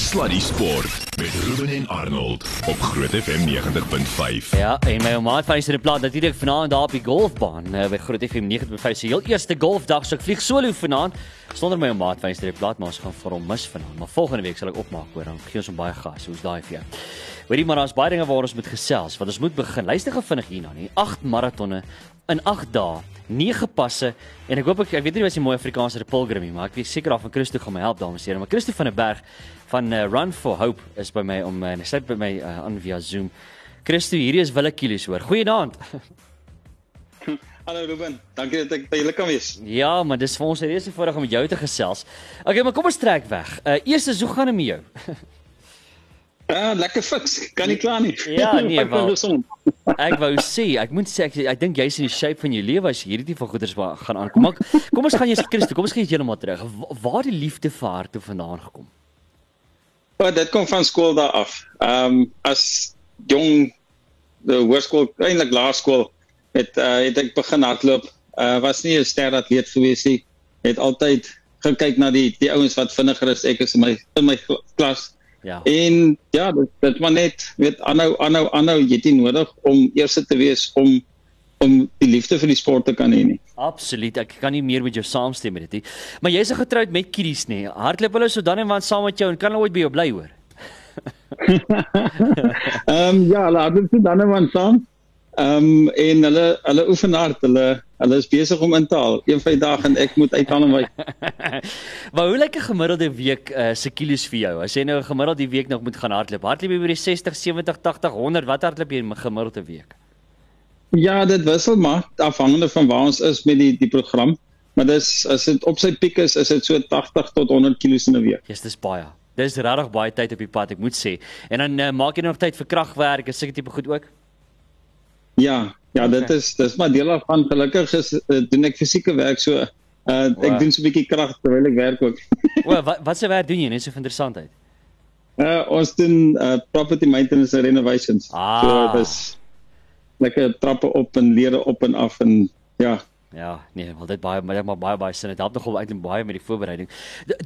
Sluddy Sport met Ruben en Arnold op Groot FM 90.5. Ja, en my maat van die plaas natuurlik vanaand daar op die golfbaan uh, by Groot FM 90.5 se heel eerste golfdag. So ek vlieg solo vanaand sonder my maat van die plaas, maar ons gaan vir hom mis vanaand. Maar volgende week sal ek opmaak hoor, dan gee ons hom baie gas. Hoe's daai vir jou? Hoorie maar daar's baie dinge waar ons moet gesels, want ons moet begin. Luister gou vinnig hierna, nie. 8 maratonne in 8 dae, 9 passe en ek hoop ek ek weet nie wat is die mooi Afrikaanse pilgrim nie, maar ek weet seker af van Christo gaan my help dames en here. Maar Christo van der Berg van uh, Run for Hope is by my om uh, hy sit by my uh, aan via Zoom. Christo, hierdie is Wille Kilies hoor. Goeienaand. Hallo Ruben, dankie dat ek by julle kan wees. Ja, maar dis vir ons reeds voorreg om met jou te gesels. Okay, maar kom ons trek weg. Uh eerstens, hoe gaan dit met jou? Ja, lekker fiks. Kan nie kla nie. Ja, nee, wel. Ek wou sê, ek moet sê ek ek dink jy's in die shape van jou lewe as hierdie tipe van goeders gaan aankom. Maar kom ons gaan eers Christo, kom ons gaan heeltemal terug. Waar die liefde vir haar toe vandaan gekom? Maar dit kom van skool daar af. Ehm um, as jong die hoërskool, eintlik laerskool, het uh, het ek begin hardloop. Uh was nie 'n ster atleet gewees nie. Het altyd gekyk na die die ouens wat vinniger is ek is in my in my klas. Ja. En ja, dit dit maar net weet aanhou aanhou aanhou jy het nie nodig om eers te wees om om die liefde vir die sport te kan hê nie. Absoluut. Ek kan nie meer met jou saamstem met dit nie. Maar jy's getroud met kiddies nê. Hardloop hulle so dan en want saam met jou en kan hulle ooit by jou bly hoor? Ehm um, ja, hulle het dit dan en want saam. Ehm um, en hulle hulle oefen hard. Hulle hulle is besig om in te haal. Een die dae en ek moet uithaal en wy. maar hoe lyk 'n gemiddelde week uh, se kilos vir jou? As jy nou 'n gemiddelde week nog moet gaan hardloop. Hardloop jy by die 60, 70, 80, 100? Wat hardloop jy 'n gemiddelde week? Ja, dit wissel maar afhangende van waar ons is met die die program. Maar dis as dit op sy piek is, is dit so 80 tot 100 kg in 'n week. Yes, dis baie. Dis regtig baie tyd op die pad, ek moet sê. En dan uh, maak jy nog tyd vir kragwerk, is seker tipe goed ook? Ja, ja, okay. dit is dis maar deel van gelukkig is uh, doen ek fisieke werk so uh, wow. ek doen so 'n bietjie krag terwyl ek werk ook. o, wat wat se werk doen jy net so interessantheid? Uh ons doen uh, property maintenance and renovations. Ah. So dis lekker trappe op en lede op en af en ja. Ja, nee, wel dit baie maar baie baie sin. Dit help nogal eintlik baie met die voorbereiding.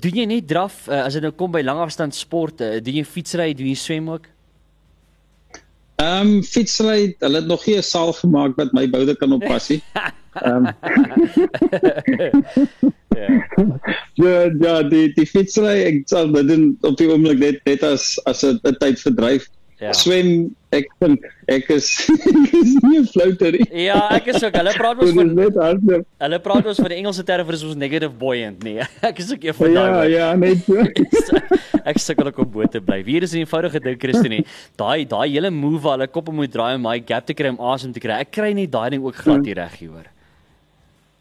Doen jy net draf uh, as dit nou kom by langafstand sport? Uh, doen jy fietsry, doen jy swem ook? Ehm um, fietsry, hulle het nog nie 'n saal gemaak wat my boude kan oppas nie. Ehm Ja. Ja, ja, die die fietsry, ek sal dit op die oomblik net net as as 'n tyd verdryf. Ja. Swem, ek dink ek is ek is nie 'n flouter nie. Ja, ek is ook. Hulle praat ons van net hardloop. Hulle praat ons van die Engelse term vir ons negative buoyant nie. Ek is ook een van daai. Ja, ja, net so. ek sukkel ook om bo te bly. Hier is 'n eenvoudige ding, Christine. Daai daai hele move waar hulle koppe moet draai om my gap te kry om asem te kry. Ek kry net daai ding ook glad hier reg hier hoor.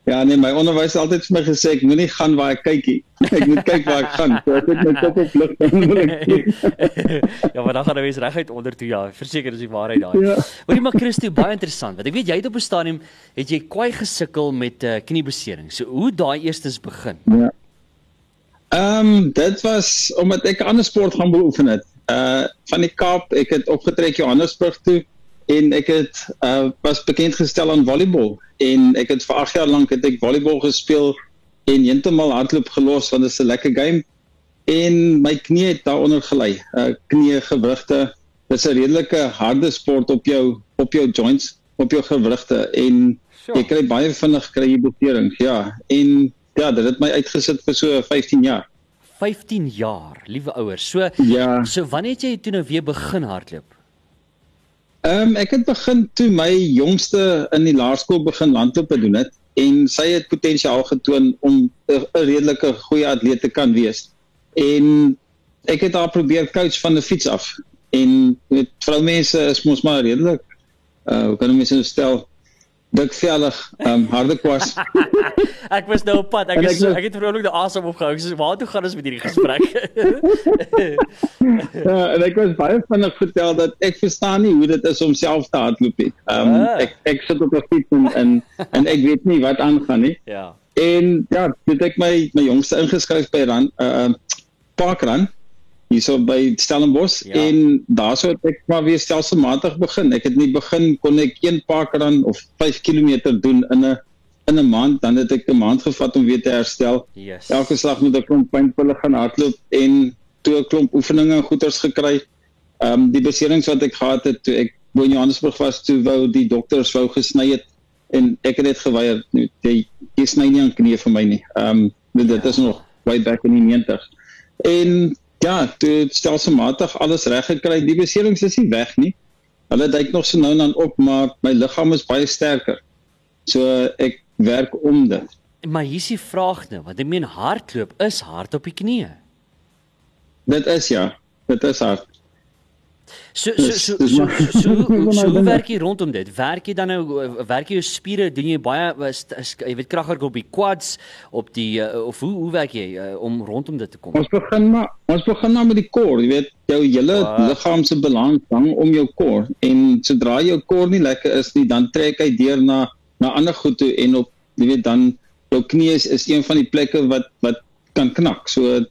Ja nee, my onderwys het altyd vir my gesê ek moenie gaan waar ek kyk nie. Ek moet kyk waar ek gaan. So ek het my kop op lig dan wil ek. ja, maar dan gaan jy weer reguit onder toe ja. Verseker is die waarheid daai. Ja. Hoorie maar Christo, baie interessant. Want ek weet jy het op 'n stadium het jy kwai gesukkel met 'n uh, kniebesering. So hoe daai eerstens begin? Ja. Ehm um, dit was omdat ek 'n ander sport gaan beoefen het. Uh van die Kaap, ek het opgetrek Johannesburg toe en ek het uh was bekend gestel aan volleybal en ek het vir 8 jaar lank het ek volleybal gespeel en heeltemal hardloop gelos want dit is 'n lekker game en my knie het daaronder gelei. Uh knie gewrigte. Dit is 'n redelike harde sport op jou op jou joints, op jou gewrigte en sure. ek kry baie vinnig kry jy beserings. Ja, en ja, dit het my uitgesit vir so 15 jaar. 15 jaar, liewe ouers. So ja. so wanneer het jy toe nou weer begin hardloop? Ehm um, ek het begin toe my jongste in die laerskool begin landloop doen het en sy het potensiaal getoon om 'n redelike goeie atleet te kan wees. En ek het haar probeer coach van die fiets af. En met vroumense is mos maar redelik uh hoe kan ek mens stel dik vellig, ehm um, harde kwas. ek was nou op pad. Ek is ek het vrolik die asem opgehou. Ek sê waar toe gaan ons met hierdie gesprek? ja, en ek was baie vinnig vertel dat ek verstaan nie hoe dit is om self te hardloop nie. Ehm um, ek ek sit op 'n fiets en, en en ek weet nie wat aangaan nie. Ja. En ja, dit ek my my jongste ingeskryf by Rand uh Parkrun hierso by Stellenbosch ja. en daarso het ek maar weer stelselmatig begin. Ek het nie begin kon ek een parkrun of 5 km doen in 'n in 'n maand, dan het ek 'n maand gevat om weer te herstel. Yes. Elke slag moet ek 'n pynpille gaan hardloop en toe 'n klomp oefeninge en goeters gekry. Ehm um, die beserings wat ek gehad het toe ek bo in Johannesburg was, toe wou die dokters wou gesny het en ek het dit geweier. Nee, jy, jy sny nie aan knie vir my nie. Ehm um, dit is nog way back in die 90. En ja, toe stelselmatig alles reg gekry. Die beserings is nie weg nie. Hulle dyk nog so nou en dan op, maar my liggaam is baie sterker. So ek werk om dit. Maar hier is die vraag nou, want ek meen hardloop is hard op die knie. Dit is ja, dit is hard. So so so so, so, so, so hoe werk jy rondom dit? Werk jy dan nou werk jy jou spiere, doen jy baie is, is, jy weet kragwerk op die quads, op die uh, of hoe hoe werk jy uh, om rondom dit te kom? Ons begin maar ons begin maar met die core, jy weet jou hele wow. liggaam se balans hang om jou core en sodra jou core nie lekker is nie, dan trek hy deur na na ander goed toe en op jy weet dan jou knie is, is een van die plekke wat wat kan knak. So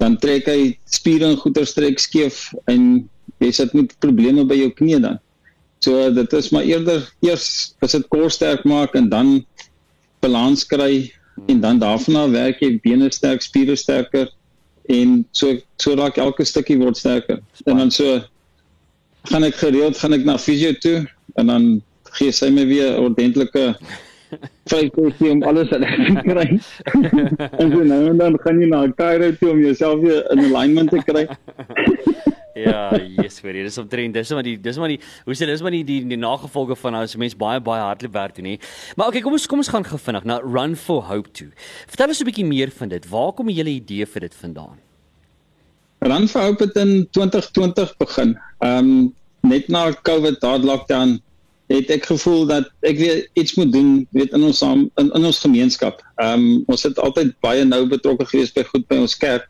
dan trek hy spiere en goeie strek skeef en jy sit met probleme by jou knie dan. So dit is maar eerder eers as dit kor sterk maak en dan balans kry en dan daarna werk jy bene sterk, spiere sterker en so so raak elke stukkie word sterker. En dan so gaan ek gereeld gaan ek na fisio toe en dan gee sy my weer ordentlike vyfkosie om alles reg te kry. en so nou en dan gaan jy na 'n chiro toe om jouself weer in alignment te kry. Ja, yes, vir dis omtrent dis maar die dis maar die hoe sê dis maar die die, die nagevolge van as mens baie baie hardloop werk doen nie. Maar okay, kom ons kom ons gaan gou vinnig na Run for Hope toe. Vertel ons 'n bietjie meer van dit. Waar kom die hele idee vir dit vandaan? Run for Hope het in 2020 begin. Ehm um, net na COVID daar lockdown het ek gevoel dat ek weer iets moet doen weet in ons in, in ons gemeenskap. Ehm um, ons het altyd baie nou betrokke gewees by goed by ons kerk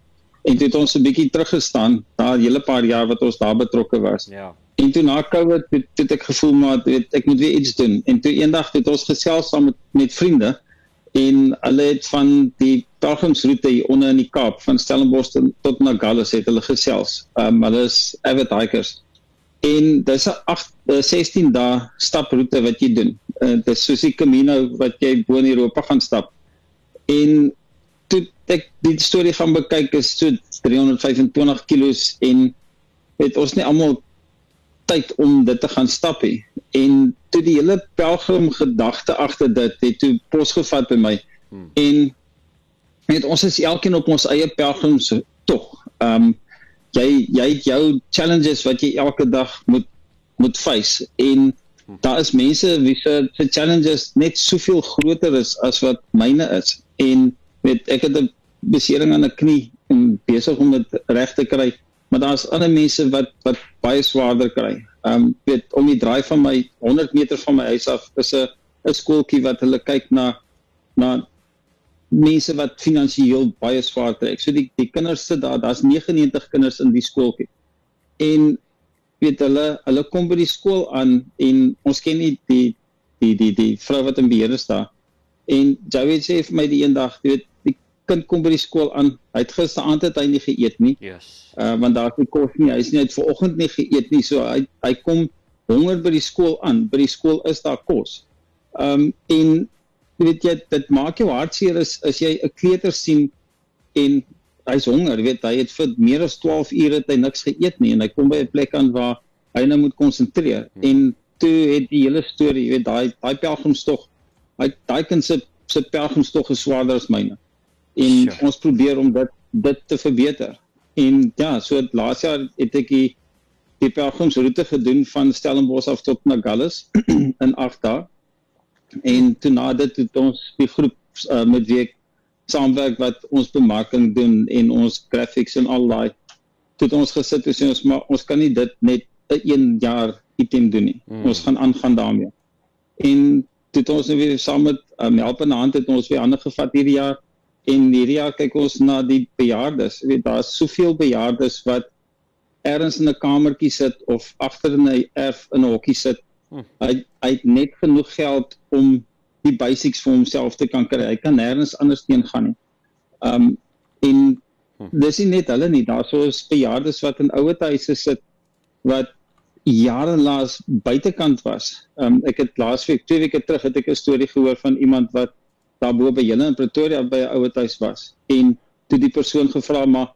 en toe het ons 'n bietjie teruggestaan na 'n hele paar jaar wat ons daar betrokke was. Ja. En toe na Covid het, het ek gevoel maar weet ek moet weer iets doen. En toe eendag het ons gesels saam met met vriende en hulle het van die pelgrimsroete hier onder in die Kaap van Stellenbosch tot na Gallus het hulle gesels. Ehm um, hulle is avid hikers. En dis 'n 8 16 dae staproete wat jy doen. Uh, dis soos die Camino wat jy bo in Europa gaan stap. En toe ek die storie gaan bekyk is so 325 kilos en het ons nie almal tyd om dit te gaan stap nie. En toe die hele pelgrim gedagte agter dit het toe pos gevat by my. Hmm. En net ons is elkeen op ons eie pelgrims tog. Ehm um, jy jy jou challenges wat jy elke dag moet moet face en hmm. daar is mense wie se challenges net soveel groter is as wat myne is. En weet ek het 'n besering aan 'n knie en besig om dit reg te kry, maar daar's ander mense wat wat baie swaarder kry. Ehm um, weet om die draai van my 100 meter van my huis af is 'n 'n skooltjie wat hulle kyk na na mense wat finansiëel baie swaar trek. So die die kinders sit daar, daar's 99 kinders in die skooltjie. En weet hulle, hulle kom by die skool aan en ons ken nie die die die die vrou wat in beheer is daar. En Joey sê vir my die eendag, jy weet, kind kom by die skool aan. Hy het gisteraand het hy nie geëet nie. Yes. Uh want daar is nie kos nie. Hy is nie uit vanoggend nie geëet nie. So hy hy kom honger by die skool aan. By die skool is daar kos. Um en weet jy dit maak jou hartseer as as jy 'n kleuter sien en hy's honger, weet jy, hy het vir meer as 12 ure het hy niks geëet nie en hy kom by 'n plek aan waar hy nou moet konsentreer. Hmm. En toe het die hele storie, jy weet, daai daai pelgrimstog, hy daai kind se se pelgrimstog is swaarder as myne en sure. ons probeer om dit dit te verbeter. En ja, so laas jaar het ek die die pelgrimsroete gedoen van Stellenbosch af tot Nagales in 8 dae. En toe na dit het ons die groep uh, met wie ek saamwerk wat ons bemarking doen en ons graphics en al daai het ons gesit en sê ons maar ons kan nie dit net 'n een jaar item doen nie. Mm. Ons gaan aangaan daarmee. En toe het ons nou weer saam met um, helpende hand het ons weer ander gevat hierdie jaar En hierdie jaar kyk ons na die bejaardes. Jy weet daar's soveel bejaardes wat ergens in 'n kamertjie sit of agter in 'n erf in 'n hokkie sit. Hm. Hy hy het net genoeg geld om die basics vir homself te kan kry. Hy kan nêrens anders heen gaan nie. Um en hm. dis nie net hulle nie. Daar's so bejaardes wat in ouer huise sit wat jare laas buitekant was. Um ek het laasweek, twee weke terug het ek 'n storie gehoor van iemand wat daarbo by julle in Pretoria by 'n ouer huis was en toe die persoon gevra maar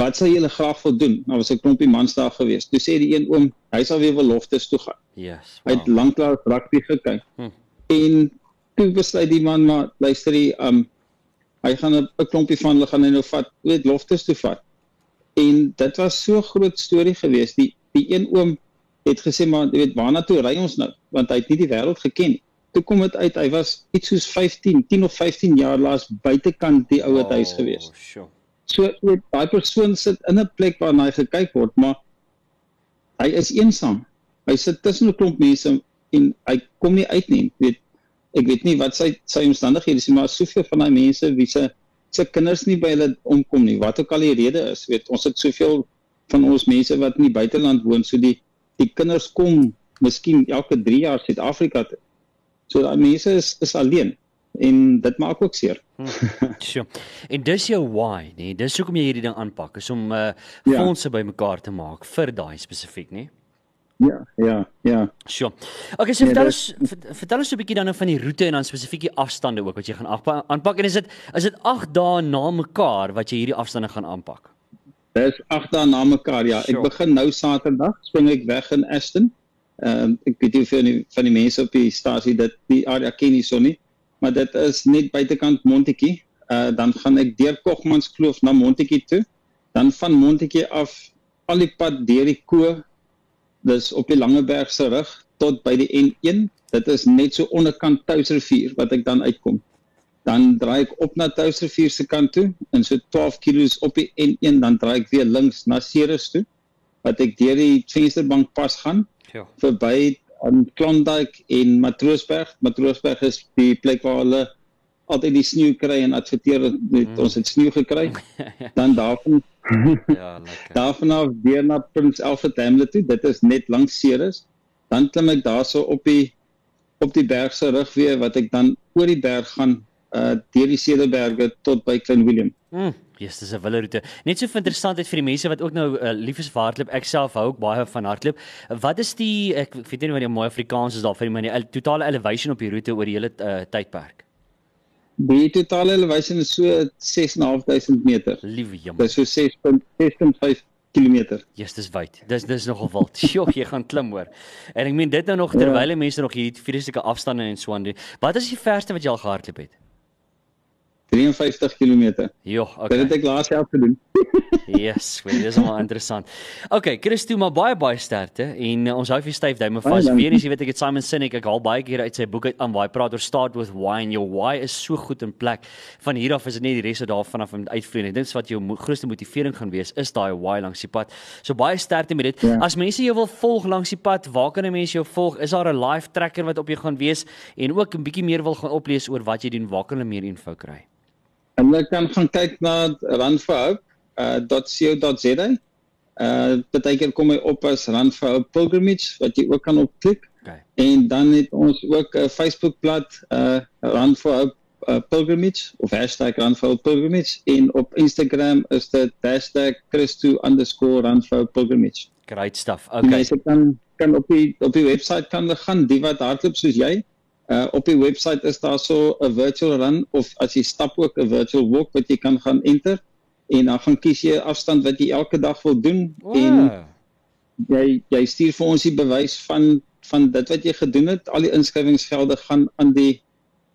wat sou julle graag wil doen? Nou was 'n klompie mans daar gewees. Toe sê die een oom, hy sal weer beloftes toe gaan. Yes. Hy het lanklaas rugby gekyk. Hm. En toe besluit die man maar luister hy um hy gaan 'n klompie van hulle gaan hy nou vat, weet loftes toe vat. En dit was so groot storie geweest. Die die een oom het gesê maar jy weet waarna toe ry ons nou want hy het nie die wêreld geken nie. Toe kom dit uit hy was iets soos 15, 10 of 15 jaar laas buitekant die ouer oh, huis geweest. Sure. So daai persoon sit in 'n plek waar hy gekyk word, maar hy is eensaam. Hy sit tussen 'n klomp mense en hy kom nie uit nie. Weet ek weet nie wat sy sy omstandighede is, maar soveel van daai mense wie se se kinders nie by hulle omkom nie. Wat ook al die rede is, weet ons het soveel van ons mense wat in die buiteland woon, so die die kinders kom miskien elke 3 jaar Suid-Afrika toe. So daai mense is is alleen en dit maak ook seer. Sjoe. En dis jou why, nee. Dis hoekom jy hierdie ding aanpak, is om uh Ja. fondse bymekaar te maak vir daai spesifiek, nee. Ja, ja, ja. Sjoe. Okay, so Nee, vertel dit- ons vert- vertel ons 'n bietjie dan nou van die roete en dan spesifiek die afstande ook wat jy gaan aanpa- aanpak en is dit is dit 8 dae na mekaar wat jy hierdie afstande gaan aanpak? Dis ag dae na mekaar ja. Sure. Ek begin nou Saterdag, spring ek weg in Aston. Ehm um, ek weet nie van die, van die mense op die stasie dit die area ken nie so nie, maar dit is net buitekant Montetjie. Uh dan gaan ek deur Kogmanskloof na Montetjie toe. Dan van Montetjie af al die pad deur die Ko. Dis op die Langeberg se rug tot by die N1. Dit is net so onderkant Touwsrivier wat ek dan uitkom. Dan draai ek op na Touwsrivier se kant toe en so 12 km op die N1 dan draai ek weer links na Ceres toe wat ek deur die Vensterbank pas gaan Ja. verby aan Klondike en Matroosberg. Matroosberg is die plek waar hulle altyd die sneeu kry en adverteer met Mm. ons het sneeu gekry. Dan daarvan Ja, lekker. daarvan af weer na Prins Alfred Hamlet toe. Dit is net langs Ceres. Dan klim ek daarso op die op die berg se rug weer wat ek dan oor die berg gaan uh deur die Cederberge tot by Klein Willem. Mm, yes, dis 'n wille roete. Net so vir interessantheid vir die mense wat ook nou uh, lief is vir hardloop. Ek self hou ook baie van hardloop. Wat is die ek weet nie wat die mooi Afrikaans is maar die ele- totale elevation op die roete oor die hele uh, tydperk. Die totale elevation is so 6.500 meter. Liewe jemma. Dis so 6.6.5 km. Yes, dis wyd. Dis dis nogal wild. Sjoe, jy gaan klim hoor. En ek meen dit nou nog terwyl ja. mense nog hierdie vreeslike afstande en so aan doen. Wat is die verste wat jy al gehardloop het? 53 km. Dit okay. het ek laas jaar gedoen. Yes, weet dis maar interessant. Okay, Christo, maar baie baie sterkte en uh, ons hou vir styf duime vas. dankie. Weer eens, jy weet ek het Simon Sinek, ek haal baie keer uit sy boek uit aan waar hy praat oor start with why and your why is so goed in plek. Van hier af is dit net die res daarvan af uitvloei. Ek dink wat jou mo- grootste motivering gaan wees is daai why langs die pad. So baie sterkte met dit. Ja. As mense jou wil volg langs die pad, waar kan 'n mens jou volg? Is daar 'n live tracker wat op jou gaan wees en ook 'n bietjie meer wil gaan oplees oor wat jy doen? Waar kan hulle meer info kry? En jy kan gaan kyk na Run for Hope uh. Uh partykeer kom hy op as Run for Hope Pilgrimage wat jy ook kan opklik. Okay. En dan het ons ook 'n Facebookblad uh Run for Hope uh, Pilgrimage of hashtag Run for Hope Pilgrimage en op Instagram is dit hashtag Christo_Run for Hope Pilgrimage. Great stuff. Okay. Mense kan kan op die op die webwerf kan gaan die wat hardloop soos jy. Uh op die webwerf is daar so 'n virtual run of as jy stap ook 'n virtual walk wat jy kan gaan enter en dan gaan kies jy 'n afstand wat jy elke dag wil doen en Wow. jy jy stuur vir ons die bewys van van dit wat jy gedoen het. Al die inskrywingsgelde gaan aan die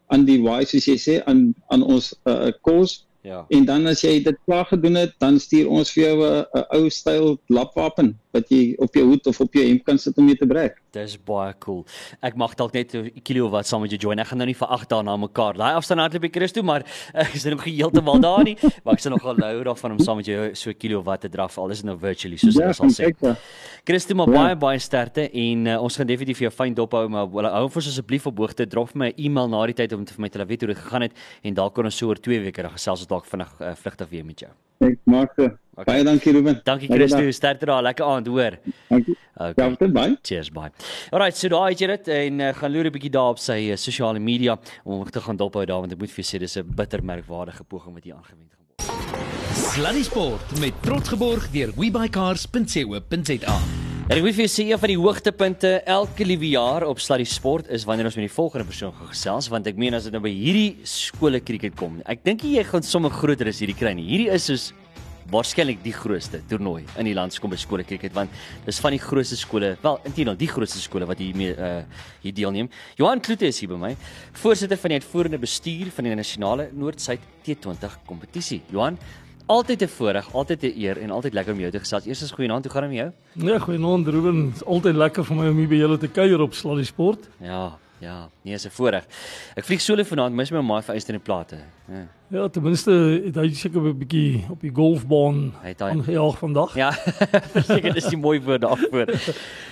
aan die Y soos jy sê aan aan ons uh cause Ja. en dan as jy dit klaar gedoen het, dan stuur ons vir jou 'n 'n ou styl lapwapen wat jy op jou hoed of op jou hemp kan sit om mee te breek. Dis baie cool. Ek mag dalk net 'n kilo wat saam met jou join. Ek gaan nou nie vir 8 dae na mekaar. Daai afstand hardloop by Christo, maar ek is nog heeltemal daar nie, maar ek sal nog al hou daarvan om saam met jou so 'n kilo wat te draf. Al is dit nou virtually soos hulle sal gaan sê. Christo, maar Ja. baie baie sterkte en uh, ons gaan definitief vir jou fyn dop hou, maar hou ons asseblief op hoogte. Drop vir my 'n e-mail na die tyd om te vir my te laat weet hoe dit gegaan het en dalk kan ons so oor 2 weke dan gesels ons dalk vinnig uh, vlugtig weer met jou. Ek maak so. Okay. Baie dankie Ruben. Dankie Baie Christo, sterkte daar. Lekker aand, hoor. Dankie. Okay. Ja, tot bye. Cheers bye. Alright, so daai het jy dit en uh, gaan loer 'n bietjie daar op sy uh, sosiale media om hom te gaan dophou daar want ek moet vir jou sê dis 'n bitter merkwaardige poging wat hier aangewend gaan word. Sluddy Sport met trots geborg deur webycars.co.za. En ek moet vir jou sê een van die hoogtepunte elke liewe jaar op Sluddy Sport is wanneer ons met die volgende persoon gaan gesels want ek meen as dit nou by hierdie skole krieket kom. Ek dink jy gaan sommer groter as hierdie kry nie. Hierdie is soos waarskynlik die grootste toernooi in die land se kom by skole cricket want dis van die grootste skole, wel intendeel die grootste skole wat hiermee uh hier deelneem. Johan Kloete is hier by my, voorsitter van die uitvoerende bestuur van die nasionale Noord-Suid T20 kompetisie. Johan, altyd 'n voorreg, altyd 'n eer en altyd lekker om jou te gesels. Eerstens goeienaand, hoe gaan dit met jou? Ja, goeienaand Ruben. Altyd lekker vir my om hier by julle te kuier op Sluddy Sport. Ja, ja, nee, is 'n voorreg. Ek vlieg solo vanaand, mis my ma vir Eastern Plate. Ja. Ja, ten minste het hy seker 'n bietjie op die golfbaan aangejaag vandag. Ja, seker dis die mooi woord daarvoor.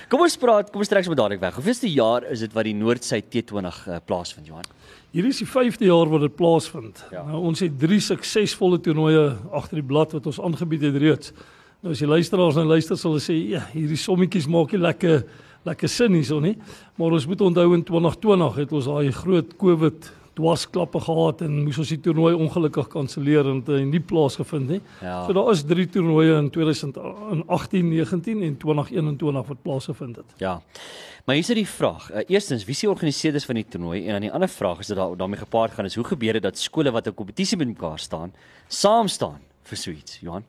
Kom ons praat, kom ons trek sommer dadelik weg. Hoeveelste jaar is dit wat die Noord-Suid T20 uh, plaasvind, Johan? Hierdie is die 5de jaar wat dit plaasvind. Ja. Nou ons het drie suksesvolle toernooie agter die blad wat ons aangebied het reeds. Nou as die luisteraars nou luister sal hulle sê ja, hierdie sommetjies maak nie lekker lekker sin hierso nie. Maar ons moet onthou in 2020 het ons daai groot COVID dwarsklappe gehad en moes ons die toernooi ongelukkig kanselleer en dit het nie plaasgevind nie. Ja. So daar is drie toernooie in 2018, 19 en 2021 wat plaasgevind het. Ja. Maar hier is die vraag. Uh, eerstens, wie se organiseerders van die toernooi en dan die ander vraag is dit daar daarmee gepaard gaan is hoe gebeur dit dat skole wat 'n kompetisie met mekaar staan, saam staan vir so iets, Johan?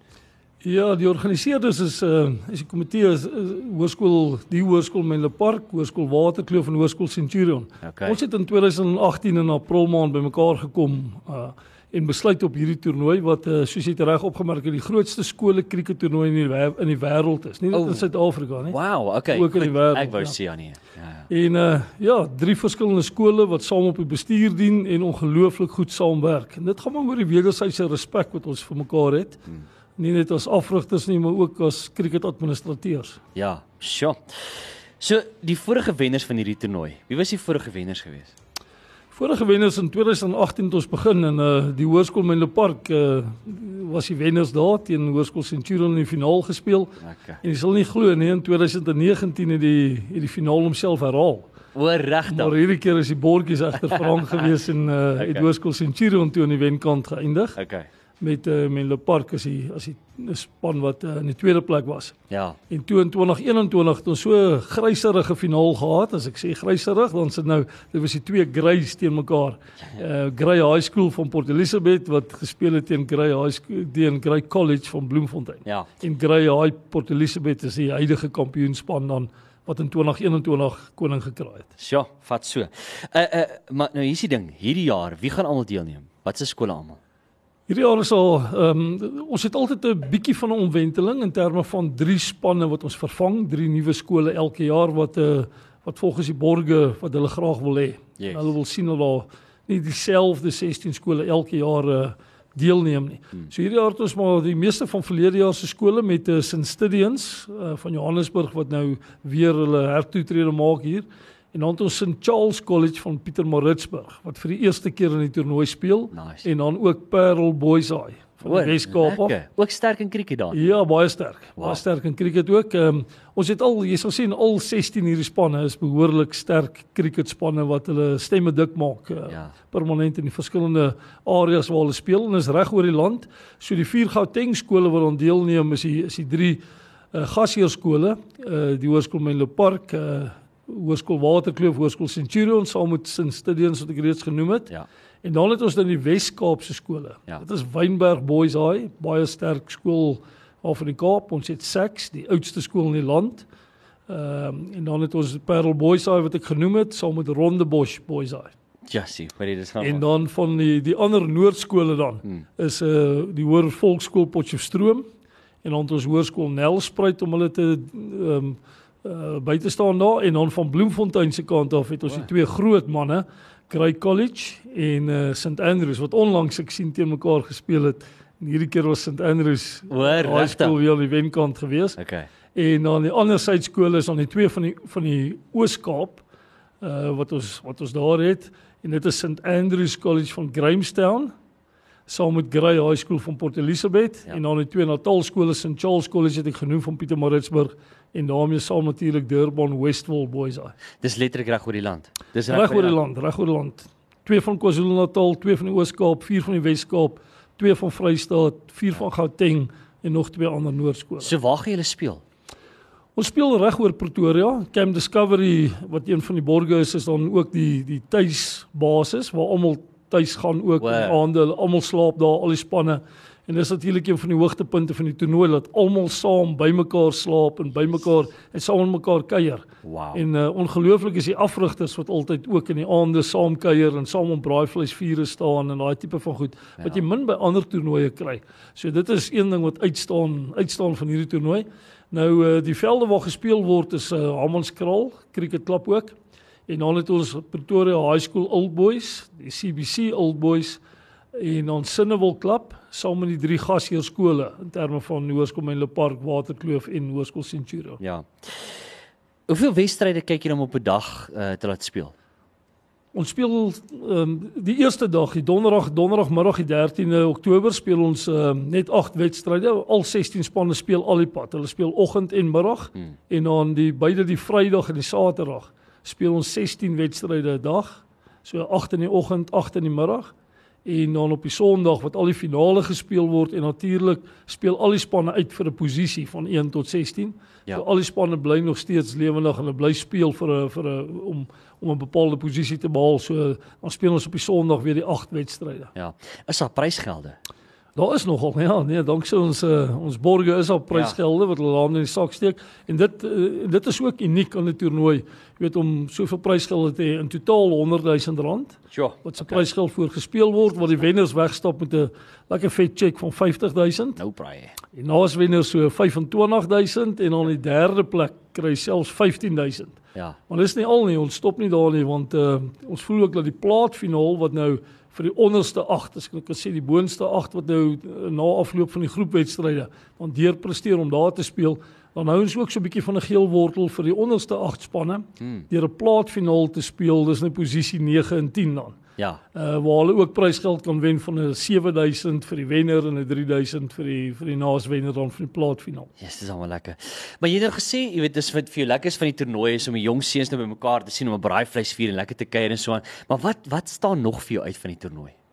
Ja, die organiseerders is uh is die komitee is uh, hoërskool, die hoërskool Menlo Park, hoërskool Waterkloof en hoërskool Centurion. Okay. Ons het in 2018 in April maand bymekaar gekom uh en besluit op hierdie toernooi wat uh, soos jy reg opgemerk het, die grootste skole krieket toernooi in die in die wêreld is. Nie net Oh. in Suid-Afrika nie. Wow, okay. Ook in die wêreld, Ek wou ja. aan nie. Ja, ja. En uh ja, drie verskillende skole wat saam op die bestuur dien en ongelooflik goed saamwerk. En dit gaan maar oor die wederwysige respek wat ons vir mekaar het. Hmm. Nie net as afrigters nie, maar ook as cricketadministrateurs. Ja, sure. So, die vorige wenners van hierdie toernooi. Wie was die vorige wenners geweest? Vorige wenners in 2018 het ons begin in uh die Hoërskool Menlo Park uh was die wenners daar teen Hoërskool Centurion in die finaal gespeel. Okay. En jy sal nie glo nie, in 2019 het die het die finaal homself herhaal. O, regtig. Maar hierdie keer is die bordjies egter Frank gewees en uh Okay. het Hoërskool Centurion toe aan die wenkant geëindig. Okay. Met uh, Menlo Park as die as die span wat uh, in die tweede plek was. Ja. En toe in 2021 het ons so 'n gryserige finaal gehad. As ek sê gryserig, dan sit nou dit was die twee greys teen mekaar. Uh Grey High School van Port Elizabeth wat gespeel het teen Grey High School teen Grey College van Bloemfontein. Ja. En Grey High Port Elizabeth is die huidige kampioenspan dan wat in 2021 koning gekry het. Sjoe, vat so. Uh uh maar nou hier's die ding, hierdie jaar, wie gaan almal deelneem? Wat se skole almal? Hierdie jaar is al ehm um, ons het altyd 'n bietjie van 'n omwenteling in terme van drie spanne wat ons vervang, drie nuwe skole elke jaar wat 'n uh, wat volgens die borge wat hulle graag wil hê. Yes. Hulle wil sien dat daar nie dieselfde 16 skole elke jaar uh, deelneem nie. Hmm. So hierdie jaar het ons maar die meeste van verlede jaar se skole met uh, St Stidians uh, van Johannesburg wat nou weer hulle hertoetrede maak hier. En dan het ons St Charles College van Pietermaritzburg wat vir die eerste keer in die toernooi speel Nice. en dan ook Parel Boys High van die Weskaap af. Ook sterk in krieket dan. Ja, baie sterk. Wow. Baie sterk in cricket ook. Ehm um, ons het al jy sal sien al 16 hierdie spanne is behoorlik sterk cricketspanne wat hulle stemme dik maak. Uh, Ja. permanent in die verskillende areas waar hulle speel en is reg oor die land. So die vier Gauteng skole wat aan deelneem is die is die drie uh, gasheerskole, uh, die Hoërskool Menlo Park, uh, Hoërskool Waterkloof, Hoërskool Centurion saam met St Stidians wat ek reeds genoem het. Ja. En dan het ons dan die Wes-Kaapse skole. Ja. Dit is Wynberg Boys High, baie sterk skool af in die Kaap. Ons het Sax, die oudste skool in die land. Ehm um, en dan het ons Parel Boys High wat ek genoem het, saam met Rondebosch Boys High. Jessie, wat dit is gaan. En dan van die die ander noordskole dan Hmm. is uh die Hoër Volksskool Potchefstroom en dan het ons Hoërskool Nelspruit om hulle te ehm um, uh by te staan daar en dan van Bloemfontein se kant af het ons die twee groot manne Grey College en uh St Andrews wat onlangs ek sien teen mekaar gespeel het. En hierdie keer was St Andrews high school weer aan die wenkant gewees. Okay. En dan die ander suidskole is dan die twee van die van die Oos-Kaap uh wat ons wat ons daar het en dit is St Andrews College van Grahamstown saam met Grey High School van Port Elizabeth ja. en dan die twee Natal skole St Charles College het ek genoem van Pietermaritzburg en daarmee saam natuurlik Durban Westville Boys High. Dis letterlik reg oor die land. Dis Reg oor die land, reg oor die land. Twee van KwaZulu-Natal, twee van die Oos-Kaap, vier van die Wes-Kaap, twee van Vrystaat, vier van Gauteng en nog twee ander Noordskole. So waar gaan julle speel? Ons speel reg oor Pretoria. Camp Discovery wat een van die borge is, is dan ook die die tuisbasis waar almal tuis gaan ook Wow. aande, hulle almal slaap daar, al die spanne En dis natuurlik een van die hoogtepunte van die toernooi dat almal saam bymekaar slaap en bymekaar en saam met mekaar kuier. Wow. En uh, ongelooflik is die afrigters wat altyd ook in die aande saam kuier en saam om braaivleisvure staan en daai tipe van goed wat jy min by ander toernooie kry. So dit is een ding wat uitstaan uitstaan van hierdie toernooi. Nou uh, die velde waar gespeel word is uh, Hammanskraal, cricketklub ook. En dan het ons Pretoria High School Old Boys, die CBC Old Boys en ons Sinnewil klub saam met die drie gasheer skole in terme van Hoërskool Menlo Park, Waterkloof en Hoërskool Centurion. Ja. Hoeveel wedstryde kyk jy dan op 'n dag uh, te laat speel? Ons speel um, die eerste dag, die donderdag, donderdagmiddag die 13de Oktober speel ons um, net 8 wedstryde. Al 16 spanne speel al die pad. Hulle speel oggend en middag hmm. en dan die beide die Vrydag en die Saterdag speel ons 16 wedstryde 'n dag. So 8 in die oggend, 8 in die middag en dan op die Sondag wat al die finale gespeel word en natuurlik speel al die spanne uit vir 'n posisie van 1 tot 16. Ja. So al die spanne bly nog steeds lewendig en hulle bly speel vir 'n vir 'n om om 'n bepaalde posisie te behaal. So dan speel ons op die Sondag weer die 8 wedstryde. Ja. Is daar prysgelde? Daar is nogal ja, nee, danksy ons uh, ons borge is op prysgelde ja. wat hulle aan in die sak steek en dit uh, dit is ook uniek aan 'n toernooi. Jy weet om soveel prysgelde te hê in totaal 100 000 rand. Ja. Wat se okay. prysgeld voor gespeel word waar die wenners wegstap met 'n lekker vet cheque van 50 000. Nou braai. Die naaswenner so 25 000 en dan die derde plek kry selfs 15 000. Ja. Maar dis nie al nie, ons stop nie daar nie want uh, ons voel ook dat die plaatfinaal wat nou vir die onderste 8, as ek kan sê die boonste 8 wat nou uh, na afloop van die groepwedstryde want deur presteer om daar te speel, dan hou ons ook so 'n bietjie van 'n geel wortel vir die onderste 8 spanne hmm. deur 'n plaatfinaal te speel. Dis nou posisie 9 en 10 dan. Ja. Uh waar hulle ook prysgeld kan wen van 'n 7000 vir die wenner en 'n 3000 vir die vir die naaswenner dan vir die plaatfinaal. Ja, yes, dis almal lekker. Maar jy het nou gesê, jy weet, dis wat vir jou lekker is van die toernooi is om die jong seuns nou bymekaar te sien om 'n braaivleisvuur en lekker te kuier en so aan. Maar wat wat staan nog vir jou uit van die toernooi?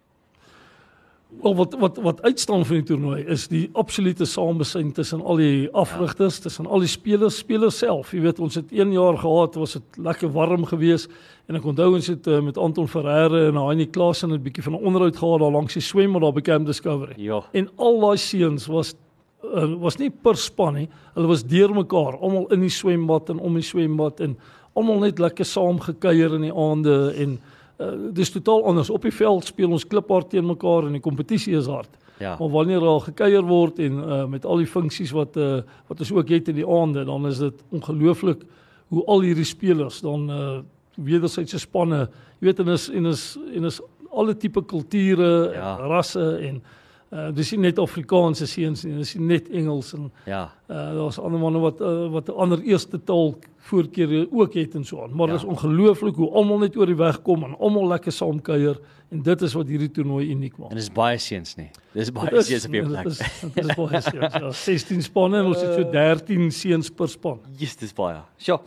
Wel wat wat wat uitstaan van die toernooi is die absolute samebesyn tussen al die afrigters, ja. tussen al die spelers, spelers self. Jy weet ons het 1 jaar gehad, was dit lekker warm geweest en ek onthou ons het uh, met Anton Ferreira en Heinie Klaasen 'n bietjie van 'n onderhoud gehad daar langs die swembad daar by Camp Discovery. Ja. En al daai seuns was uh, was nie per span nie. Hulle was deurmekaar, almal in die swembad en om die swembad en almal net lekker saam gekuier in die aande en uh, dis totaal anders. Op die veld speel ons kliphard teen mekaar en die kompetisie is hard. Ja. Maar wanneer daar gekuier word en uh, met al die funksies wat uh, wat ons ook het in die aande, dan is dit ongelooflik hoe al hierdie spelers dan uh, wederwysige spanne, jy weet en is en is en is alle tipe kulture, Ja. rasse en uh, dis nie net Afrikaanse seuns nie, dis net Engels en Ja. uh, daar's ander manne wat uh, wat 'n ander eerste taal voorkeur ook het en so aan. Maar Ja. ja. dis ongelooflik hoe almal net oor die weg kom en almal lekker saam kuier en dit is wat hierdie toernooi uniek maak. En dis baie seuns nie. Dis baie Dit is- seuns op jou dit plek. is- Dit is baie seuns. Ja, 16 spanne en ons het so 13 seuns per span. Jesus, dis baie. Sjoe.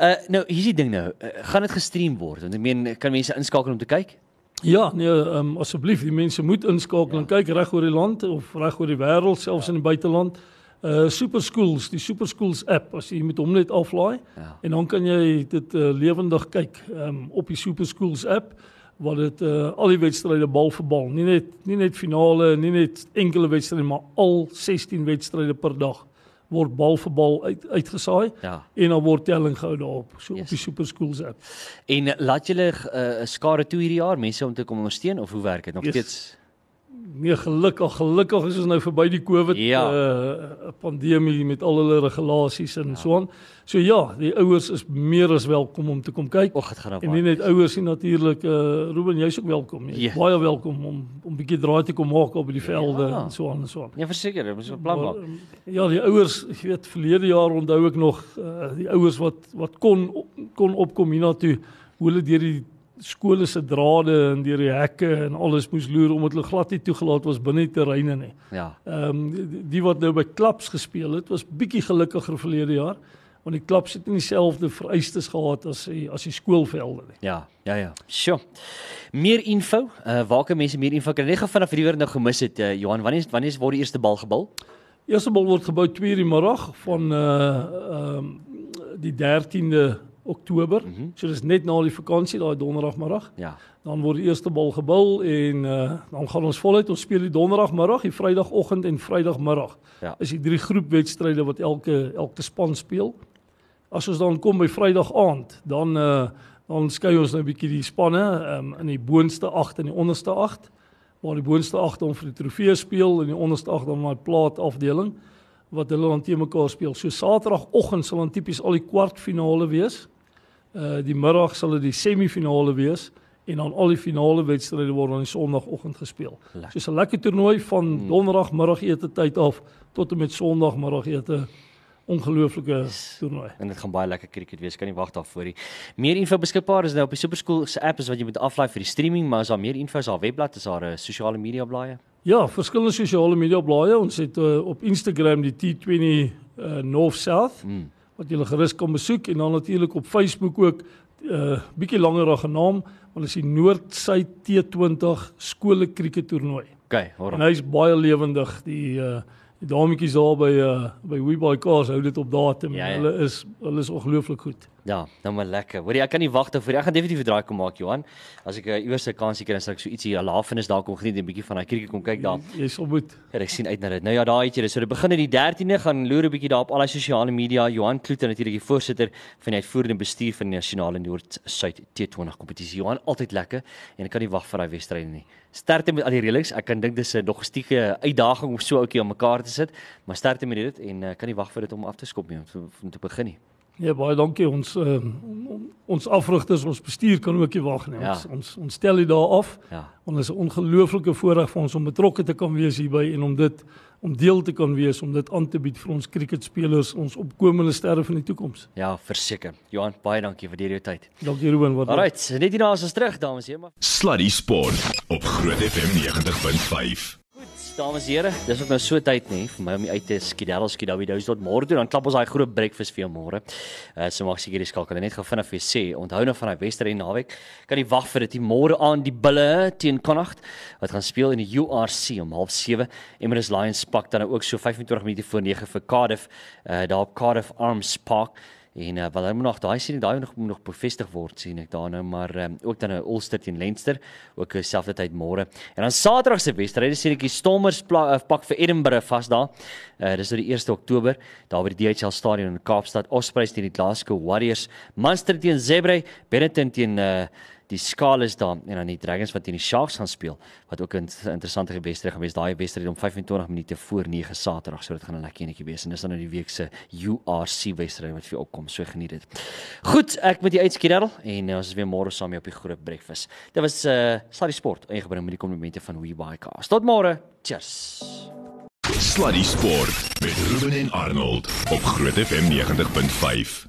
Uh nou, hier's die ding nou. Uh, gaan dit gestream word? Want ek meen, kan mense inskakel om te kyk? Ja, nee, um, asseblief, die mense moet inskakel ja. en kyk reg oor die land of reg oor die wêreld, selfs ja. in die buiteland. Uh Super Schools, die Super Schools app, as jy met hom net aflaai Ja. en dan kan jy dit uh, lewendig kyk um, op die Super Schools app wat dit uh, al die wedstryde bal vir bal, nie net nie net finale, nie net enkele wedstryde, maar al 16 wedstryde per dag word bal vir bal uit, uitgesaai Ja. en dan word telling gehou daarop, so Yes. op die Super Schools app. En laat julle 'n uh, skare toe hierdie jaar mense om te kom ondersteun of hoe werk dit? Nog Yes. steeds Nee, gelukkig, gelukkig is ons nou verby die COVID Ja. uh, pandemie met al hulle regulasies en ja. so aan. So ja, die ouers is meer as welkom om te kom kyk. Och, dit gaan nou En nie net ouers nie natuurlik uh Ruben, jy's ook welkom. Jy's Ja. baie welkom om om 'n bietjie draai te kom maak op die velde Ja. en so aan en so aan. Ja, verseker, ons moet 'n plan maak. Maar, um, Ja, die ouers, jy weet, verlede jaar onthou ek nog uh die ouers wat wat kon kon opkom hiernatoe, hoe hulle deur die skole se drade en deur die hekke en alles moes loer omdat hulle glad nie toegelaat was binne die terreine nie. Ja. Ehm um, die, die wat nou by klubs gespeel het, was bietjie gelukkiger verlede jaar want die klubs het nie dieselfde vereistes gehad as die as die skoolvelde nie. Ja, ja, ja. Sjoe. Meer info, uh waar kan mense meer info kry? Net gou vanaf hierdie weer nou gemis het, uh, Johan, wanneer wanneer word die eerste bal gebal? Eerste bal word gebou 2:00 die middag van uh ehm um, die 13de Oktober. Mm -hmm. So dis net na die vakansie daai donderdagmiddag. Ja. Dan word die eerste bal gebul en uh, dan gaan ons voluit ons speel die donderdagmiddag, die vrydagoggend en vrydagmiddag. Ja. Is die drie groepwedstryde wat elke elke span speel. As ons dan kom by Vrydag aand, dan uh dan skei ons nou 'n bietjie die spanne um, in die boonste 8 en die onderste 8 waar die boonste 8 om vir die trofee speel en die onderste 8 dan my plaat afdeling wat hulle dan teen mekaar speel. So Saterdagoggend sal dan tipies al die kwartfinale wees. Uh die middag sal dit die semifinale wees en dan al die finale wedstryde word dan die Sondagoggend gespeel. Lekker. So 'n lekker toernooi van Donderdagmiddagete tyd af tot en met Sondagmiddagete. Ongelooflike toernooi. En dit gaan baie lekker cricket wees. Kan nie wag daarvoor nie. Meer info beskikbaar is nou op die Superskool se app is wat jy moet aflaai vir die streaming, maar as daar meer info is, daar webblad, is daar 'n sosiale media blaaie. Ja, verskillende sosiale media blaaie. Ons het uh, op Instagram die T20 uh, North South Mm. Wat jy gerus kan besoek en dan natuurlik op Facebook ook 'n uh, bietjie langerige naam, want dit is die Noord-Suid T20 skole krieket toernooi. OK, hoor. En hy's baie lewendig. Die uh, die dametjies daar by uh, by Webuy Cars hou dit op datum. Ja, ja. Hulle is hulle is ongelooflik goed. Ja, nou maar lekker. Hoorie, ek kan nie wag daarvoor. Ek gaan definitief 'n draai kom maak, Johan. As ek 'n uh, iewers 'n kansie kry, dan sal ek so ietsie 'n lafenis daar kom geniet en 'n bietjie van daai krieket kom kyk daar. Jy sal moet. Ja, ek sien uit na dit. Nou ja, daar het jy dit. So dit begin in die 13de gaan loer 'n bietjie daar op al die sosiale media. Johan Kloete natuurlik die voorsitter van die uitvoerende bestuur van die nasionale Noord-Suid T20 kompetisie. Johan, altyd lekker en ek kan nie wag vir daai wedstryde nie. Sterkte met al die reëlings. Ek kan dink dis 'n logistieke uitdaging om so 'n ouetjie aan mekaar te sit, maar sterkte met dit en uh, kan nie wag vir dit om af te skop nie, om, om te begin nie. Ja, baie dankie. Ons uh, ons afrigters, ons bestuur kan ook nie wag nie. Ja. Ons ons ons stel dit daar af. Ja. Dit is 'n ongelooflike voorreg vir ons om betrokke te kan wees hierby en om dit om deel te kan wees om dit aan te bied vir ons cricketspelers, ons opkomende sterre van die toekoms. Ja, verseker. Johan, baie dankie vir hierdie tyd. Dankie Ruben wat Alright, net hierna is ons terug, dames en here. Maar Sluddy Sport op Groot FM 90.5. Goed, dames en here, dis ook nou so tyd nê vir my om uit te skedel skidawie dous tot môre toe dan klap ons daai groot breakfast vir môre. Uh so maak seker die skakel net gou vinnig vir jou sê, onthou nou van daai Westerre naweek. Kan nie wag vir dit môre aan die bulle teen Connacht wat gaan speel in die URC om 07:30. Emirates Lions pak dan nou ook so 25 minute voor 9 vir Cardiff uh daar op Cardiff Arms Park. En uh, wel hy moet nog daai sien daai nog moet nog bevestig word sien ek daar nou maar um, ook dan 'n Ulster teen Leinster ook dieselfde tyd môre. En dan Saterdag se wedstryd sien ek die Stormers uh, pak vir Edinburgh vas daar. Uh, dis nou die 1 Oktober daar by die DHL stadion in Kaapstad. Ospreys teen die Glasgow Warriors, Munster teen Zebre, Benetton teen uh, die Scarlets daar en dan die Dragons wat teen die Sharks gaan speel wat ook 'n interessante wedstryd gaan wees. Daai wedstryd om 25 minute voor 9 Saterdag, so dit gaan 'n lekker enetjie wees en dis dan nou die week se URC wedstryd wat vir jou opkom. So geniet dit. Goed, ek met die uitskedel en uh, ons is weer môre saam hier op die groot breakfast. Dit was uh Sluddy Sport ingebring met die komplimente van We Buy Cars. Tot môre. Cheers. Sluddy Sport met Ruben en Arnold op Groot FM 90.5.